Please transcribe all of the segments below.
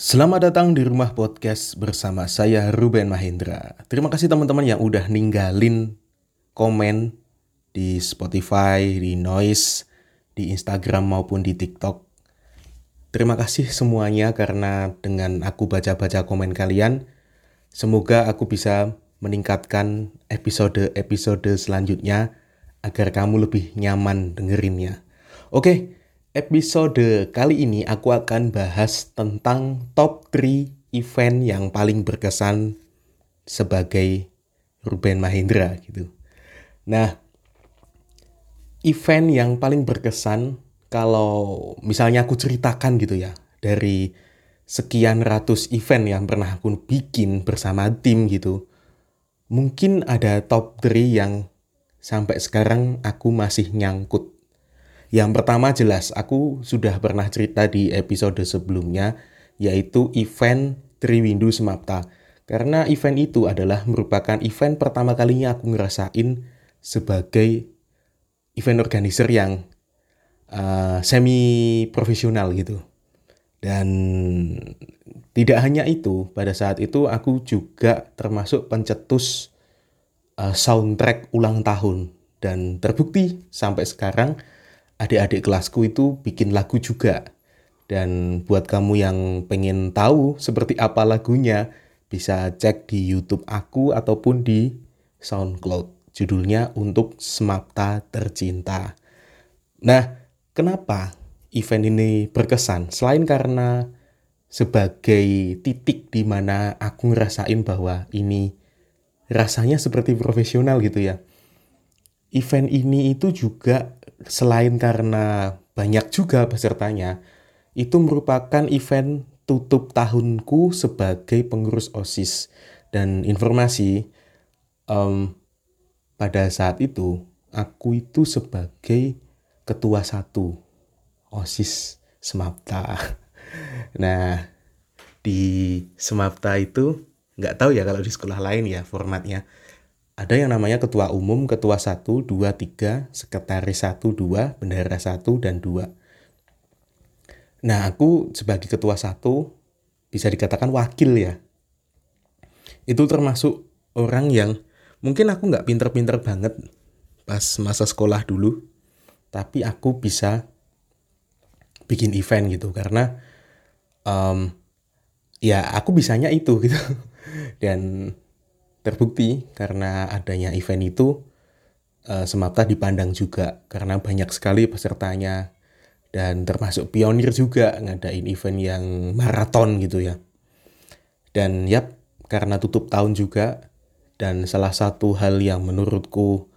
Selamat datang di rumah podcast bersama saya Ruben Mahendra. Terima kasih teman-teman yang udah ninggalin komen di Spotify, di Noise, di Instagram maupun di TikTok. Terima kasih semuanya karena dengan aku baca-baca komen kalian, semoga aku bisa meningkatkan episode-episode selanjutnya agar kamu lebih nyaman dengerinnya. Oke, episode kali ini aku akan bahas tentang top 3 event yang paling berkesan sebagai Ruben Mahendra gitu. Nah, event yang paling berkesan kalau misalnya aku ceritakan gitu ya dari sekian ratus event yang pernah aku bikin bersama tim gitu. Mungkin ada top 3 yang sampai sekarang aku masih nyangkut yang pertama jelas, aku sudah pernah cerita di episode sebelumnya, yaitu event Triwindu Semapta. Karena event itu adalah merupakan event pertama kalinya aku ngerasain sebagai event organizer yang uh, semi profesional gitu. Dan tidak hanya itu, pada saat itu aku juga termasuk pencetus uh, soundtrack ulang tahun dan terbukti sampai sekarang adik-adik kelasku itu bikin lagu juga. Dan buat kamu yang pengen tahu seperti apa lagunya, bisa cek di YouTube aku ataupun di SoundCloud. Judulnya Untuk Semapta Tercinta. Nah, kenapa event ini berkesan? Selain karena sebagai titik di mana aku ngerasain bahwa ini rasanya seperti profesional gitu ya. Event ini itu juga selain karena banyak juga pesertanya, itu merupakan event tutup tahunku sebagai pengurus OSIS. Dan informasi, um, pada saat itu, aku itu sebagai ketua satu OSIS Semapta. Nah, di Semapta itu, nggak tahu ya kalau di sekolah lain ya formatnya ada yang namanya ketua umum, ketua 1, 2, 3, sekretaris 1, 2, bendahara 1, dan 2. Nah, aku sebagai ketua 1 bisa dikatakan wakil ya. Itu termasuk orang yang mungkin aku nggak pinter-pinter banget pas masa sekolah dulu, tapi aku bisa bikin event gitu karena um, ya aku bisanya itu gitu dan terbukti karena adanya event itu uh, semata dipandang juga karena banyak sekali pesertanya dan termasuk pionir juga ngadain event yang maraton gitu ya. Dan yap, karena tutup tahun juga dan salah satu hal yang menurutku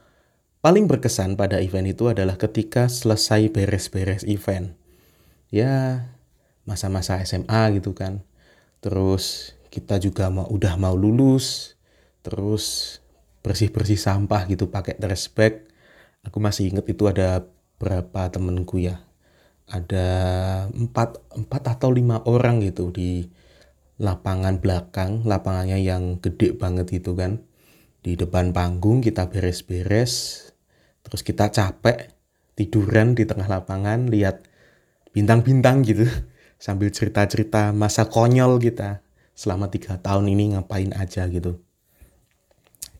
paling berkesan pada event itu adalah ketika selesai beres-beres event. Ya, masa-masa SMA gitu kan. Terus kita juga mau udah mau lulus, terus bersih-bersih sampah gitu pakai trash bag aku masih inget itu ada berapa temenku ya. Ada empat empat atau lima orang gitu di lapangan belakang lapangannya yang gede banget itu kan. Di depan panggung kita beres-beres terus kita capek tiduran di tengah lapangan lihat bintang-bintang gitu. Sambil cerita-cerita masa konyol kita. Selama tiga tahun ini ngapain aja gitu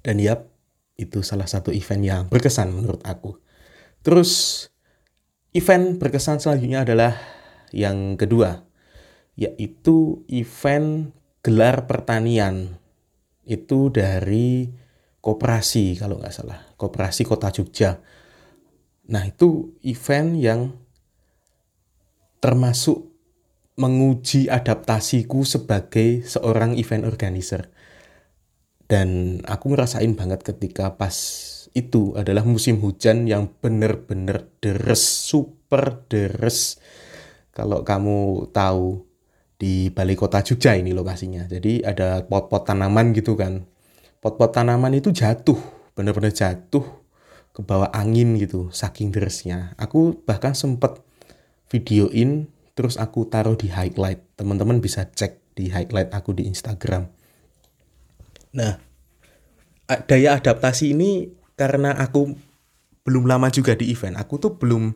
dan yap, itu salah satu event yang berkesan menurut aku. Terus event berkesan selanjutnya adalah yang kedua, yaitu event gelar pertanian. Itu dari koperasi kalau nggak salah, koperasi kota Jogja. Nah itu event yang termasuk menguji adaptasiku sebagai seorang event organizer dan aku ngerasain banget ketika pas itu adalah musim hujan yang bener-bener deres, super deres. Kalau kamu tahu di balai kota Jogja ini lokasinya. Jadi ada pot-pot tanaman gitu kan. Pot-pot tanaman itu jatuh, bener-bener jatuh ke bawah angin gitu, saking deresnya. Aku bahkan sempet videoin terus aku taruh di highlight. Teman-teman bisa cek di highlight aku di Instagram Nah, daya adaptasi ini karena aku belum lama juga di event, aku tuh belum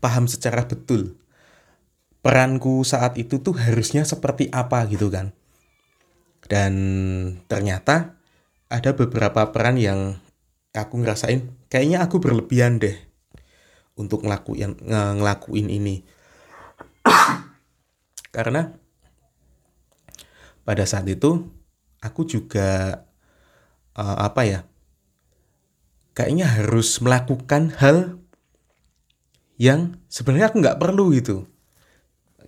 paham secara betul peranku saat itu tuh harusnya seperti apa gitu kan. Dan ternyata ada beberapa peran yang aku ngerasain kayaknya aku berlebihan deh untuk ngelakuin ngelakuin ini. Karena pada saat itu aku juga uh, apa ya? Kayaknya harus melakukan hal yang sebenarnya aku nggak perlu gitu.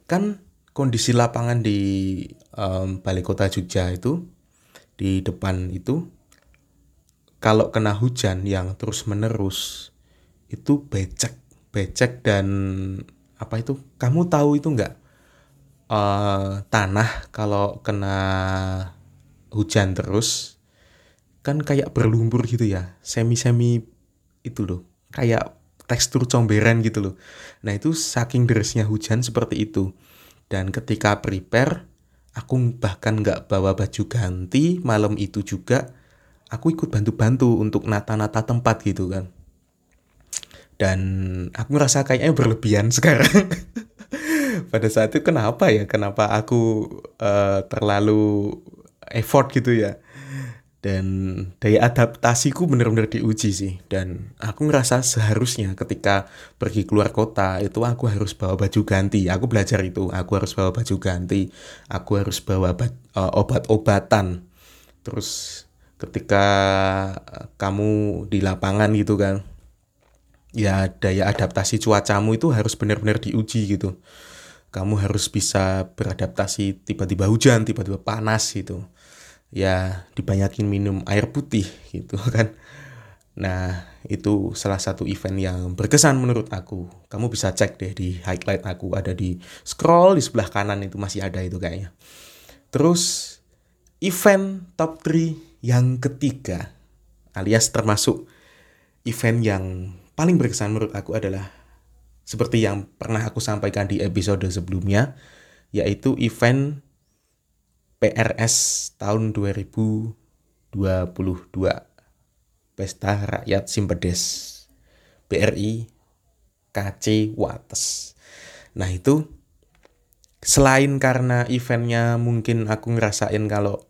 Kan kondisi lapangan di um, balai kota Jogja itu di depan itu kalau kena hujan yang terus menerus itu becek becek dan apa itu kamu tahu itu nggak uh, tanah kalau kena hujan terus kan kayak berlumpur gitu ya semi semi itu loh kayak tekstur comberan gitu loh. Nah itu saking derasnya hujan seperti itu. Dan ketika prepare, aku bahkan nggak bawa baju ganti malam itu juga. Aku ikut bantu-bantu untuk nata-nata tempat gitu kan. Dan aku ngerasa kayaknya berlebihan sekarang. Pada saat itu kenapa ya? Kenapa aku uh, terlalu effort gitu ya? dan daya adaptasiku benar-benar diuji sih. Dan aku ngerasa seharusnya ketika pergi keluar kota itu aku harus bawa baju ganti. Aku belajar itu aku harus bawa baju ganti aku harus bawa uh, obat-obatan. Terus ketika kamu di lapangan gitu kan ya daya adaptasi cuacamu itu harus benar-benar diuji gitu. Kamu harus bisa beradaptasi tiba-tiba hujan tiba-tiba panas gitu ya dibanyakin minum air putih gitu kan. Nah, itu salah satu event yang berkesan menurut aku. Kamu bisa cek deh di highlight aku ada di scroll di sebelah kanan itu masih ada itu kayaknya. Terus event top 3 yang ketiga alias termasuk event yang paling berkesan menurut aku adalah seperti yang pernah aku sampaikan di episode sebelumnya yaitu event PRS tahun 2022 Pesta Rakyat Simpedes. BRI KC Wates. Nah itu selain karena eventnya mungkin aku ngerasain kalau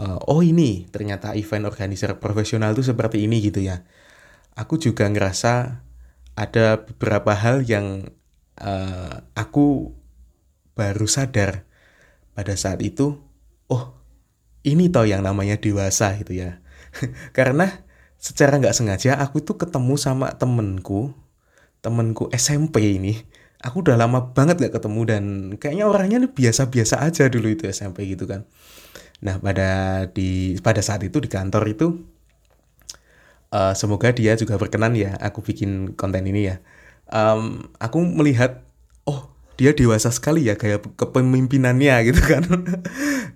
uh, oh ini ternyata event organizer profesional itu seperti ini gitu ya. Aku juga ngerasa ada beberapa hal yang uh, aku baru sadar pada saat itu, oh ini tau yang namanya dewasa gitu ya. Karena secara nggak sengaja aku tuh ketemu sama temenku, temenku SMP ini. Aku udah lama banget gak ketemu dan kayaknya orangnya biasa-biasa aja dulu itu SMP gitu kan. Nah pada di pada saat itu di kantor itu uh, semoga dia juga berkenan ya aku bikin konten ini ya. Um, aku melihat oh dia dewasa sekali ya kayak kepemimpinannya gitu kan.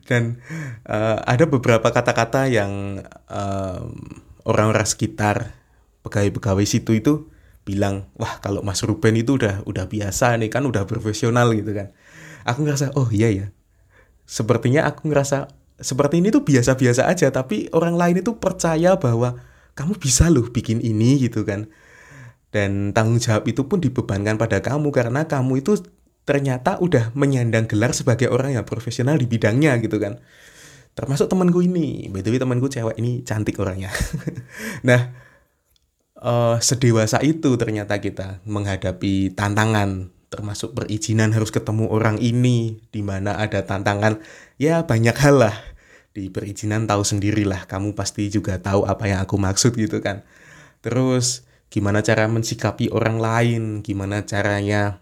Dan uh, ada beberapa kata-kata yang orang orang-orang sekitar pegawai-pegawai situ itu bilang wah kalau Mas Ruben itu udah udah biasa nih kan udah profesional gitu kan. Aku ngerasa oh iya ya. Sepertinya aku ngerasa seperti ini tuh biasa-biasa aja tapi orang lain itu percaya bahwa kamu bisa loh bikin ini gitu kan. Dan tanggung jawab itu pun dibebankan pada kamu karena kamu itu ternyata udah menyandang gelar sebagai orang yang profesional di bidangnya gitu kan. Termasuk temanku ini. Btw temanku cewek ini cantik orangnya. Nah uh, sedewasa itu ternyata kita menghadapi tantangan termasuk perizinan harus ketemu orang ini di mana ada tantangan. Ya banyak hal lah. Di perizinan tahu sendirilah. Kamu pasti juga tahu apa yang aku maksud gitu kan. Terus gimana cara mensikapi orang lain? Gimana caranya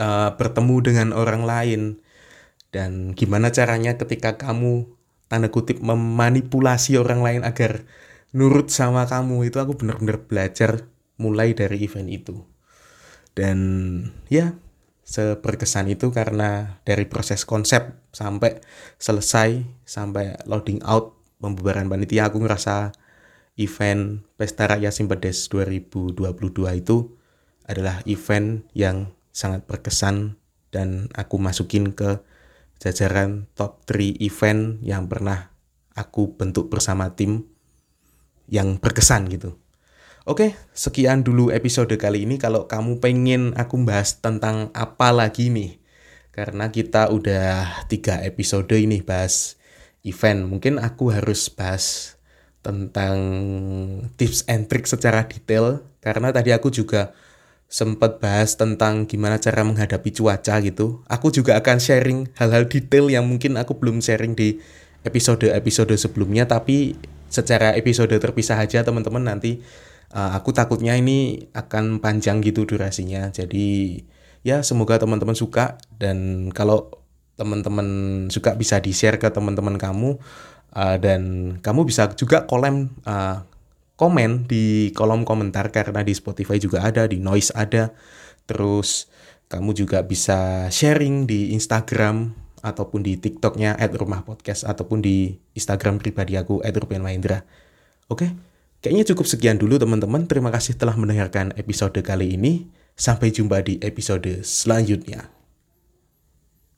uh, bertemu dengan orang lain. Dan gimana caranya ketika kamu tanda kutip memanipulasi orang lain agar nurut sama kamu itu aku benar-benar belajar mulai dari event itu. Dan ya seberkesan itu karena dari proses konsep sampai selesai sampai loading out pembubaran panitia aku ngerasa event Pesta Raya Simpedes 2022 itu adalah event yang sangat berkesan dan aku masukin ke jajaran top 3 event yang pernah aku bentuk bersama tim yang berkesan gitu. Oke, sekian dulu episode kali ini. Kalau kamu pengen aku bahas tentang apa lagi nih, karena kita udah tiga episode ini bahas event. Mungkin aku harus bahas tentang tips and trick secara detail karena tadi aku juga sempat bahas tentang gimana cara menghadapi cuaca gitu. Aku juga akan sharing hal-hal detail yang mungkin aku belum sharing di episode-episode sebelumnya tapi secara episode terpisah aja teman-teman nanti uh, aku takutnya ini akan panjang gitu durasinya. Jadi ya semoga teman-teman suka dan kalau teman-teman suka bisa di-share ke teman-teman kamu uh, dan kamu bisa juga kolom uh, komen di kolom komentar karena di Spotify juga ada, di Noise ada. Terus kamu juga bisa sharing di Instagram ataupun di TikToknya at rumah podcast ataupun di Instagram pribadi aku at Rupian. Oke, kayaknya cukup sekian dulu teman-teman. Terima kasih telah mendengarkan episode kali ini. Sampai jumpa di episode selanjutnya.